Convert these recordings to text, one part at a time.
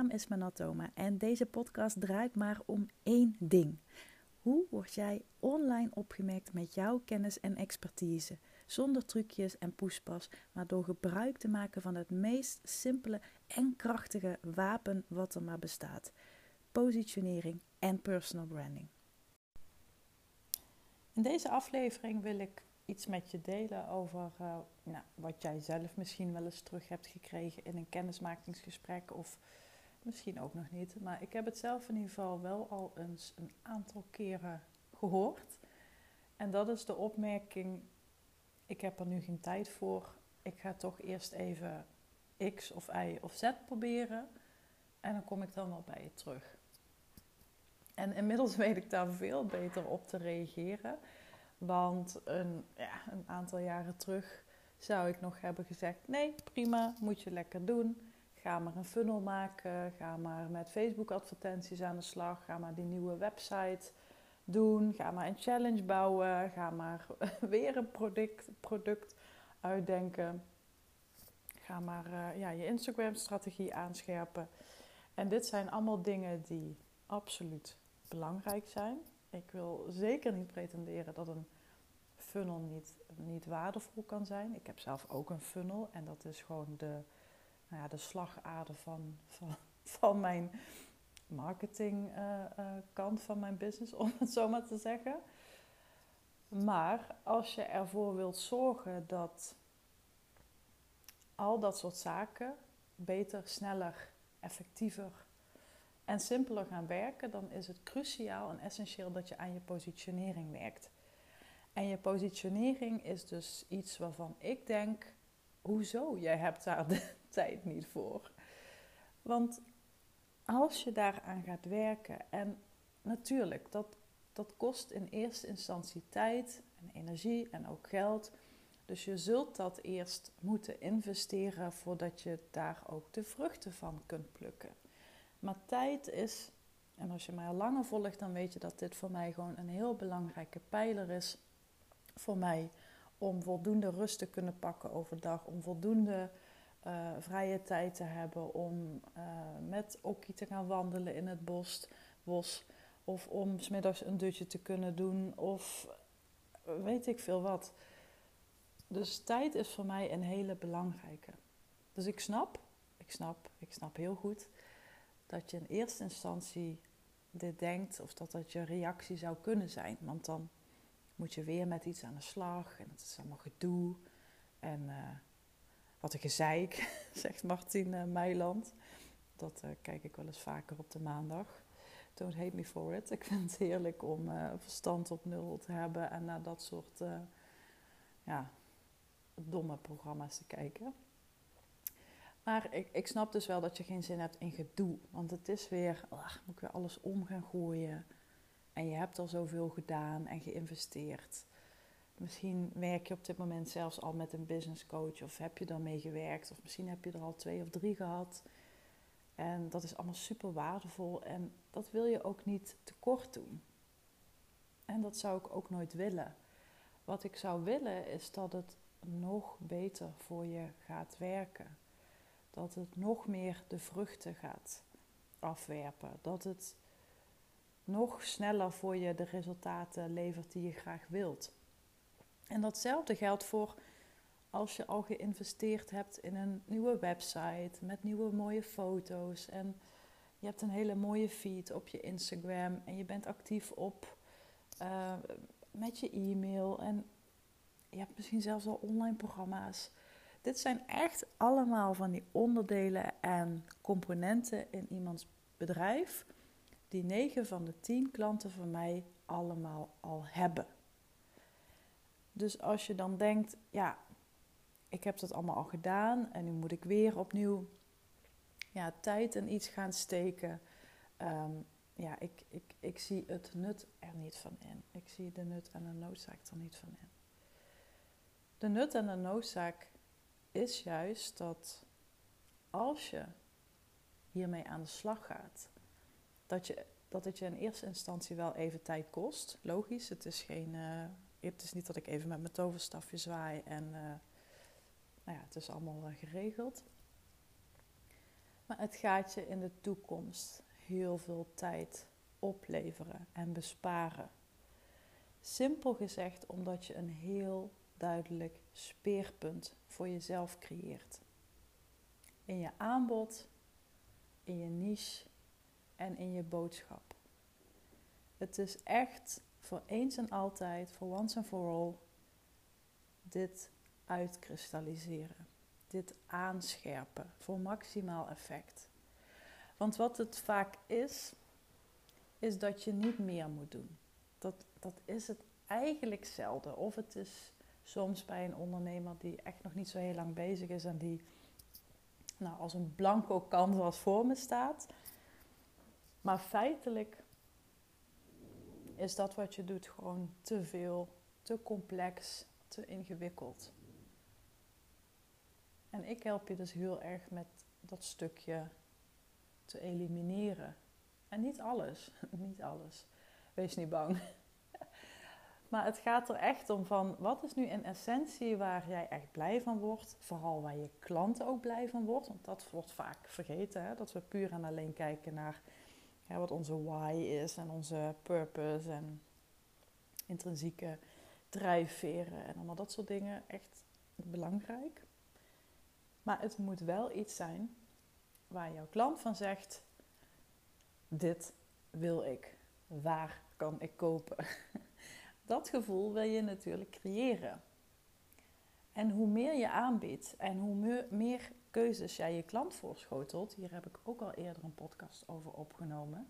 naam is Manatoma en deze podcast draait maar om één ding. Hoe word jij online opgemerkt met jouw kennis en expertise? Zonder trucjes en poespas, maar door gebruik te maken van het meest simpele en krachtige wapen wat er maar bestaat: positionering en personal branding. In deze aflevering wil ik iets met je delen over uh, nou, wat jij zelf misschien wel eens terug hebt gekregen in een kennismakingsgesprek of misschien ook nog niet. Maar ik heb het zelf in ieder geval wel al eens een aantal keren gehoord. En dat is de opmerking: ik heb er nu geen tijd voor. Ik ga toch eerst even X of Y of Z proberen. En dan kom ik dan wel bij je terug. En inmiddels weet ik daar veel beter op te reageren. Want een, ja, een aantal jaren terug zou ik nog hebben gezegd: nee, prima, moet je lekker doen. Ga maar een funnel maken. Ga maar met Facebook-advertenties aan de slag. Ga maar die nieuwe website doen. Ga maar een challenge bouwen. Ga maar weer een product, product uitdenken. Ga maar uh, ja, je Instagram-strategie aanscherpen. En dit zijn allemaal dingen die absoluut belangrijk zijn. Ik wil zeker niet pretenderen dat een funnel niet, niet waardevol kan zijn. Ik heb zelf ook een funnel en dat is gewoon de, nou ja, de slagader van, van, van mijn marketingkant uh, uh, van mijn business, om het zo maar te zeggen. Maar als je ervoor wilt zorgen dat al dat soort zaken beter, sneller, effectiever en simpeler gaan werken, dan is het cruciaal en essentieel dat je aan je positionering werkt. En je positionering is dus iets waarvan ik denk: hoezo? Jij hebt daar de tijd niet voor. Want als je daaraan gaat werken, en natuurlijk, dat, dat kost in eerste instantie tijd en energie en ook geld. Dus je zult dat eerst moeten investeren voordat je daar ook de vruchten van kunt plukken. Maar tijd is, en als je mij al langer volgt, dan weet je dat dit voor mij gewoon een heel belangrijke pijler is. Voor mij om voldoende rust te kunnen pakken overdag, om voldoende uh, vrije tijd te hebben, om uh, met Okkie te gaan wandelen in het bos, bos of om smiddags een dutje te kunnen doen, of weet ik veel wat. Dus tijd is voor mij een hele belangrijke. Dus ik snap, ik snap, ik snap heel goed dat je in eerste instantie dit denkt of dat dat je reactie zou kunnen zijn. Want dan moet je weer met iets aan de slag en het is allemaal gedoe. En wat een gezeik, zegt Martien uh, Meiland. Dat uh, kijk ik wel eens vaker op de maandag. Don't hate me for it. Ik vind het heerlijk om verstand op nul te hebben en naar dat soort ja, domme programma's te kijken. Maar ik, ik snap dus wel dat je geen zin hebt in gedoe. Want het is weer, ach, moet ik weer alles om gaan gooien. En je hebt al zoveel gedaan en geïnvesteerd. Misschien werk je op dit moment zelfs al met een business coach of heb je daarmee gewerkt. Of misschien heb je er al twee of drie gehad. En dat is allemaal super waardevol en dat wil je ook niet tekort doen. En dat zou ik ook nooit willen. Wat ik zou willen is dat het nog beter voor je gaat werken dat het nog meer de vruchten gaat afwerpen. Dat het nog sneller voor je de resultaten levert die je graag wilt. En datzelfde geldt voor als je al geïnvesteerd hebt in een nieuwe website met nieuwe mooie foto's en je hebt een hele mooie feed op je Instagram en je bent actief op uh, met je e-mail en je hebt misschien zelfs al online programma's. Dit zijn echt allemaal van die onderdelen en componenten in iemands bedrijf die 9 van de 10 klanten van mij allemaal al hebben. Dus als je dan denkt, ja, ik heb dat allemaal al gedaan en nu moet ik weer opnieuw ja, tijd in iets gaan steken. Um, ja, ik, ik, ik zie het nut er niet van in. Ik zie de nut en de noodzaak er niet van in. De nut en de noodzaak is juist dat als je hiermee aan de slag gaat, dat, je, dat het je in eerste instantie wel even tijd kost. Logisch, het is, geen, uh, het is niet dat ik even met mijn toverstafje zwaai en uh, nou ja, het is allemaal uh, geregeld. Maar het gaat je in de toekomst heel veel tijd opleveren en besparen. Simpel gezegd omdat je een heel duidelijk speerpunt voor jezelf creëert. In je aanbod, in je niche en in je boodschap. Het is echt voor eens en altijd, voor once and for all, dit uitkristalliseren. Dit aanscherpen voor maximaal effect. Want wat het vaak is, is dat je niet meer moet doen. Dat, dat is het eigenlijk zelden. Of het is soms bij een ondernemer die echt nog niet zo heel lang bezig is en die nou, als een blanco canvas voor me staat. Maar feitelijk is dat wat je doet gewoon te veel, te complex, te ingewikkeld. En ik help je dus heel erg met dat stukje te elimineren. En niet alles, niet alles. Wees niet bang. Maar het gaat er echt om van, wat is nu in essentie waar jij echt blij van wordt? Vooral waar je klanten ook blij van wordt. Want dat wordt vaak vergeten, hè? dat we puur en alleen kijken naar wat onze why is en onze purpose en intrinsieke drijfveren en allemaal dat soort dingen. Echt belangrijk. Maar het moet wel iets zijn waar jouw klant van zegt: Dit wil ik. Waar kan ik kopen? Dat gevoel wil je natuurlijk creëren. En hoe meer je aanbiedt en hoe meer keuzes jij je klant voorschotelt, hier heb ik ook al eerder een podcast over opgenomen,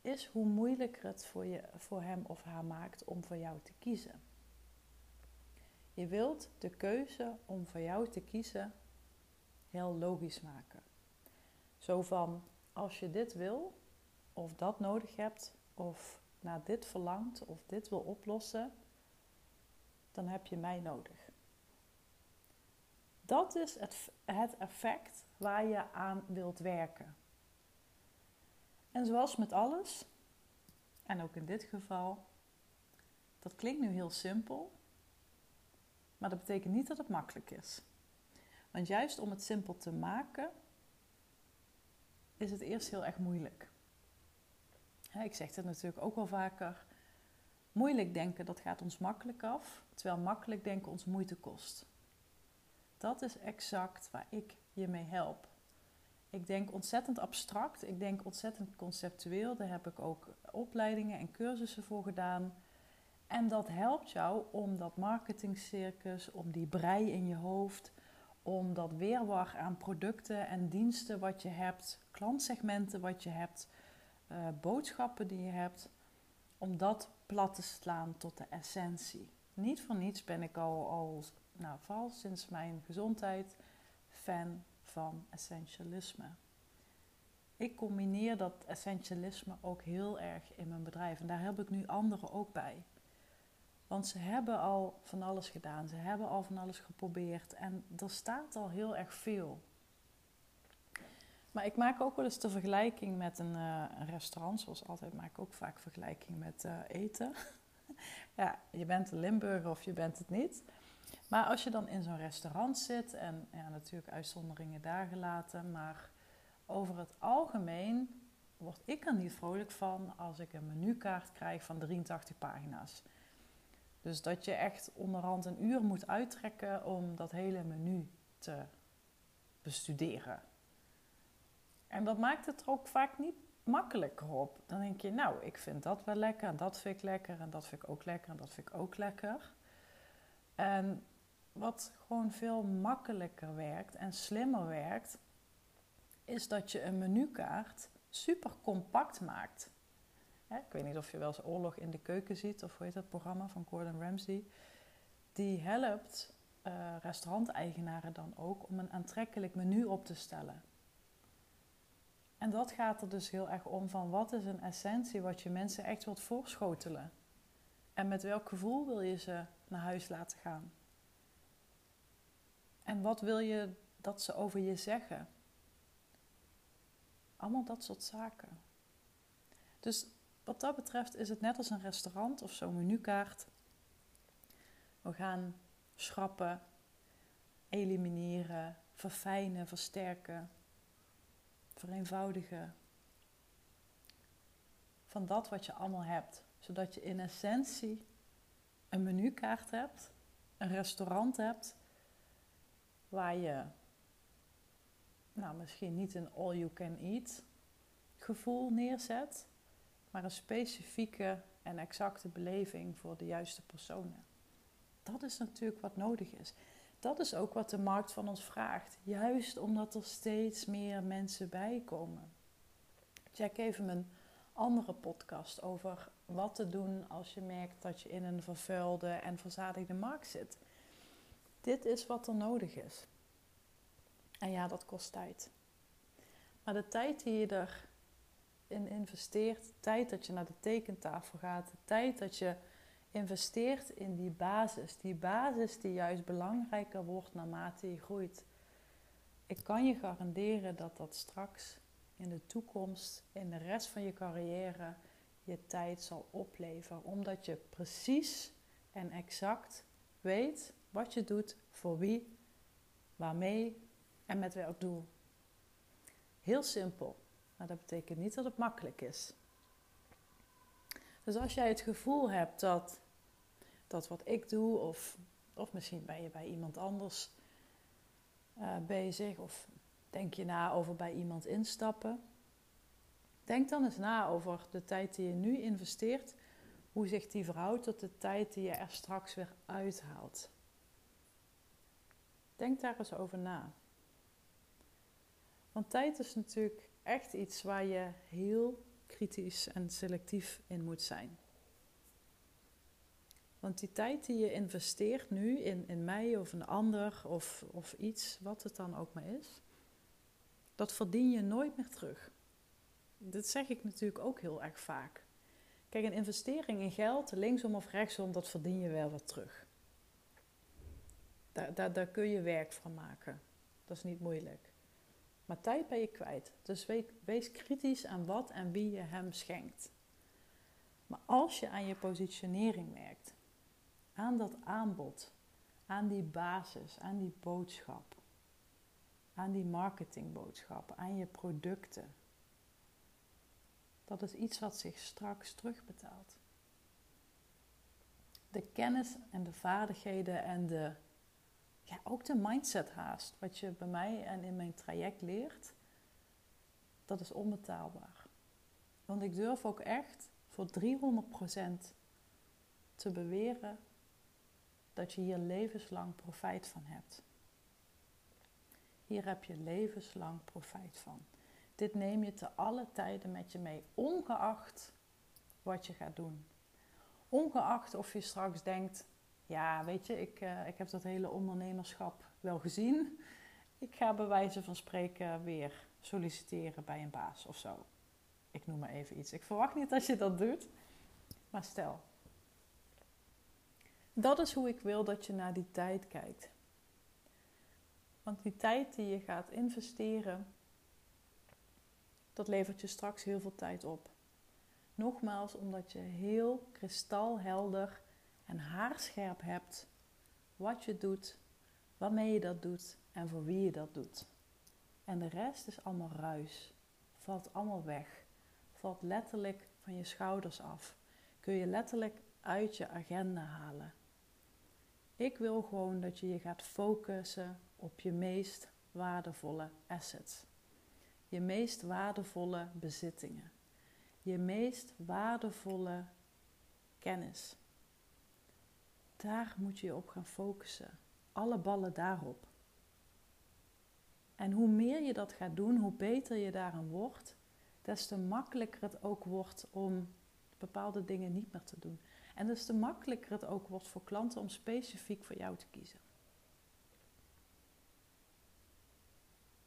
is hoe moeilijker het voor, je, voor hem of haar maakt om voor jou te kiezen. Je wilt de keuze om voor jou te kiezen heel logisch maken. Zo van, als je dit wil, of dat nodig hebt, of naar dit verlangt, of dit wil oplossen, dan heb je mij nodig. Dat is het, het effect waar je aan wilt werken. En zoals met alles, en ook in dit geval, dat klinkt nu heel simpel, maar dat betekent niet dat het makkelijk is. Want juist om het simpel te maken, is het eerst heel erg moeilijk. ik zeg het natuurlijk ook wel vaker. Moeilijk denken, dat gaat ons makkelijk af, terwijl makkelijk denken ons moeite kost. Dat is exact waar ik je mee help. Ik denk ontzettend abstract, ik denk ontzettend conceptueel. Daar heb ik ook opleidingen en cursussen voor gedaan. En dat helpt jou om dat marketingcircus, om die brei in je hoofd, om dat weerwar aan producten en diensten wat je hebt, klantsegmenten wat je hebt, uh, boodschappen die je hebt, om dat plat te slaan tot de essentie. Niet voor niets ben ik al, al nou, vooral sinds mijn gezondheid fan van essentialisme. Ik combineer dat essentialisme ook heel erg in mijn bedrijf en daar heb ik nu anderen ook bij. Want ze hebben al van alles gedaan, ze hebben al van alles geprobeerd en er staat al heel erg veel. Maar ik maak ook wel eens de vergelijking met een, een restaurant. Zoals altijd maak ik ook vaak vergelijking met uh, eten. ja, je bent een Limburger of je bent het niet. Maar als je dan in zo'n restaurant zit, en ja, natuurlijk uitzonderingen daar gelaten, maar over het algemeen word ik er niet vrolijk van als ik een menukaart krijg van 83 pagina's. Dus dat je echt onderhand een uur moet uittrekken om dat hele menu te bestuderen. En dat maakt het er ook vaak niet makkelijker op. Dan denk je, nou, ik vind dat wel lekker en dat vind ik lekker en dat vind ik ook lekker en dat vind ik ook lekker. En wat gewoon veel makkelijker werkt en slimmer werkt, is dat je een menukaart super compact maakt. ik weet niet of je wel eens Oorlog in de Keuken ziet, of hoe heet dat programma van Gordon Ramsay. Die helpt uh, restauranteigenaren dan ook om een aantrekkelijk menu op te stellen. En dat gaat er dus heel erg om van wat is een essentie wat je mensen echt wilt voorschotelen. En met welk gevoel wil je ze naar huis laten gaan? En wat wil je dat ze over je zeggen? Allemaal dat soort zaken. Dus wat dat betreft is het net als een restaurant of zo'n menukaart. We gaan schrappen, elimineren, verfijnen, versterken vereenvoudigen van dat wat je allemaal hebt. Zodat je in essentie een menukaart hebt, een restaurant hebt, waar je nou, misschien niet een all you can eat gevoel neerzet, maar een specifieke en exacte beleving voor de juiste personen. Dat is natuurlijk wat nodig is. Dat is ook wat de markt van ons vraagt. Juist omdat er steeds meer mensen bij komen. Check even mijn andere podcast over wat te doen als je merkt dat je in een vervuilde en verzadigde markt zit. Dit is wat er nodig is. En ja, dat kost tijd. Maar de tijd die je erin investeert, de tijd dat je naar de tekentafel gaat, de tijd dat je investeert in die basis, die basis die juist belangrijker wordt naarmate je groeit. Ik kan je garanderen dat dat straks in de toekomst, in de rest van je carrière, je tijd zal opleveren. Omdat je precies en exact weet wat je doet, voor wie, waarmee en met welk doel. Heel simpel, maar dat betekent niet dat het makkelijk is. Dus als jij het gevoel hebt dat, dat wat ik doe, of, of misschien ben je bij iemand anders uh, bezig, of denk je na over bij iemand instappen, denk dan eens na over de tijd die je nu investeert, hoe zich die verhoudt tot de tijd die je er straks weer uithaalt. Denk daar eens over na. Want tijd is natuurlijk echt iets waar je heel kritisch en selectief in moet zijn. Want die tijd die je investeert nu in, in mij of een ander of, of iets, wat het dan ook maar is, dat verdien je nooit meer terug. Dat zeg ik natuurlijk ook heel erg vaak. Kijk, een investering in geld, linksom of rechtsom, dat verdien je wel wat terug. Daar, daar, daar kun je werk van maken. Dat is niet moeilijk. Maar tijd ben je kwijt. Dus wees, wees kritisch aan wat en wie je hem schenkt. Maar als je aan je positionering werkt, aan dat aanbod, aan die basis, aan die boodschap, aan die marketingboodschap, aan je producten, dat is iets wat zich straks terugbetaalt. De kennis en de vaardigheden en de ja, ook de mindset haast, wat je bij mij en in mijn traject leert, dat is onbetaalbaar. Want ik durf ook echt voor 300% te beweren dat je hier levenslang profijt van hebt. Hier heb je levenslang profijt van. Dit neem je te alle tijden met je mee, ongeacht wat je gaat doen. Ongeacht of je straks denkt, ja, weet je, ik, uh, ik heb dat hele ondernemerschap wel gezien. Ik ga bij wijze van spreken weer solliciteren bij een baas of zo. Ik noem maar even iets. Ik verwacht niet dat je dat doet, maar stel. Dat is hoe ik wil dat je naar die tijd kijkt. Want die tijd die je gaat investeren, dat levert je straks heel veel tijd op. Nogmaals, omdat je heel kristalhelder en haarscherp hebt wat je doet, waarmee je dat doet en voor wie je dat doet. En de rest is allemaal ruis, valt allemaal weg, valt letterlijk van je schouders af, kun je letterlijk uit je agenda halen. Ik wil gewoon dat je je gaat focussen op je meest waardevolle assets. Je meest waardevolle bezittingen. Je meest waardevolle kennis. Daar moet je je op gaan focussen. Alle ballen daarop. En hoe meer je dat gaat doen, hoe beter je daarin wordt, des te makkelijker het ook wordt om bepaalde dingen niet meer te doen. En des te makkelijker het ook wordt voor klanten om specifiek voor jou te kiezen.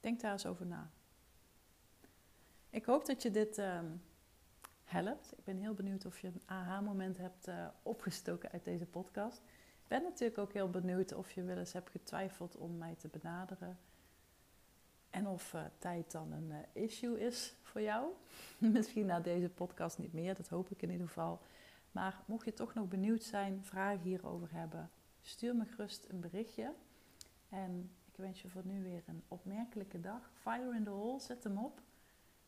Denk daar eens over na. Ik hoop dat je dit uh, helpt. Ik ben heel benieuwd of je een aha-moment hebt uh, opgestoken uit deze podcast. Ik ben natuurlijk ook heel benieuwd of je wel eens hebt getwijfeld om mij te benaderen. En of uh, tijd dan een uh, issue is voor jou. Misschien na deze podcast niet meer, dat hoop ik in ieder geval. Maar mocht je toch nog benieuwd zijn, vragen hierover hebben, stuur me gerust een berichtje. En ik wens je voor nu weer een opmerkelijke dag. Fire in the hole, zet hem op.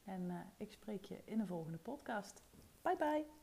En ik spreek je in de volgende podcast. Bye bye!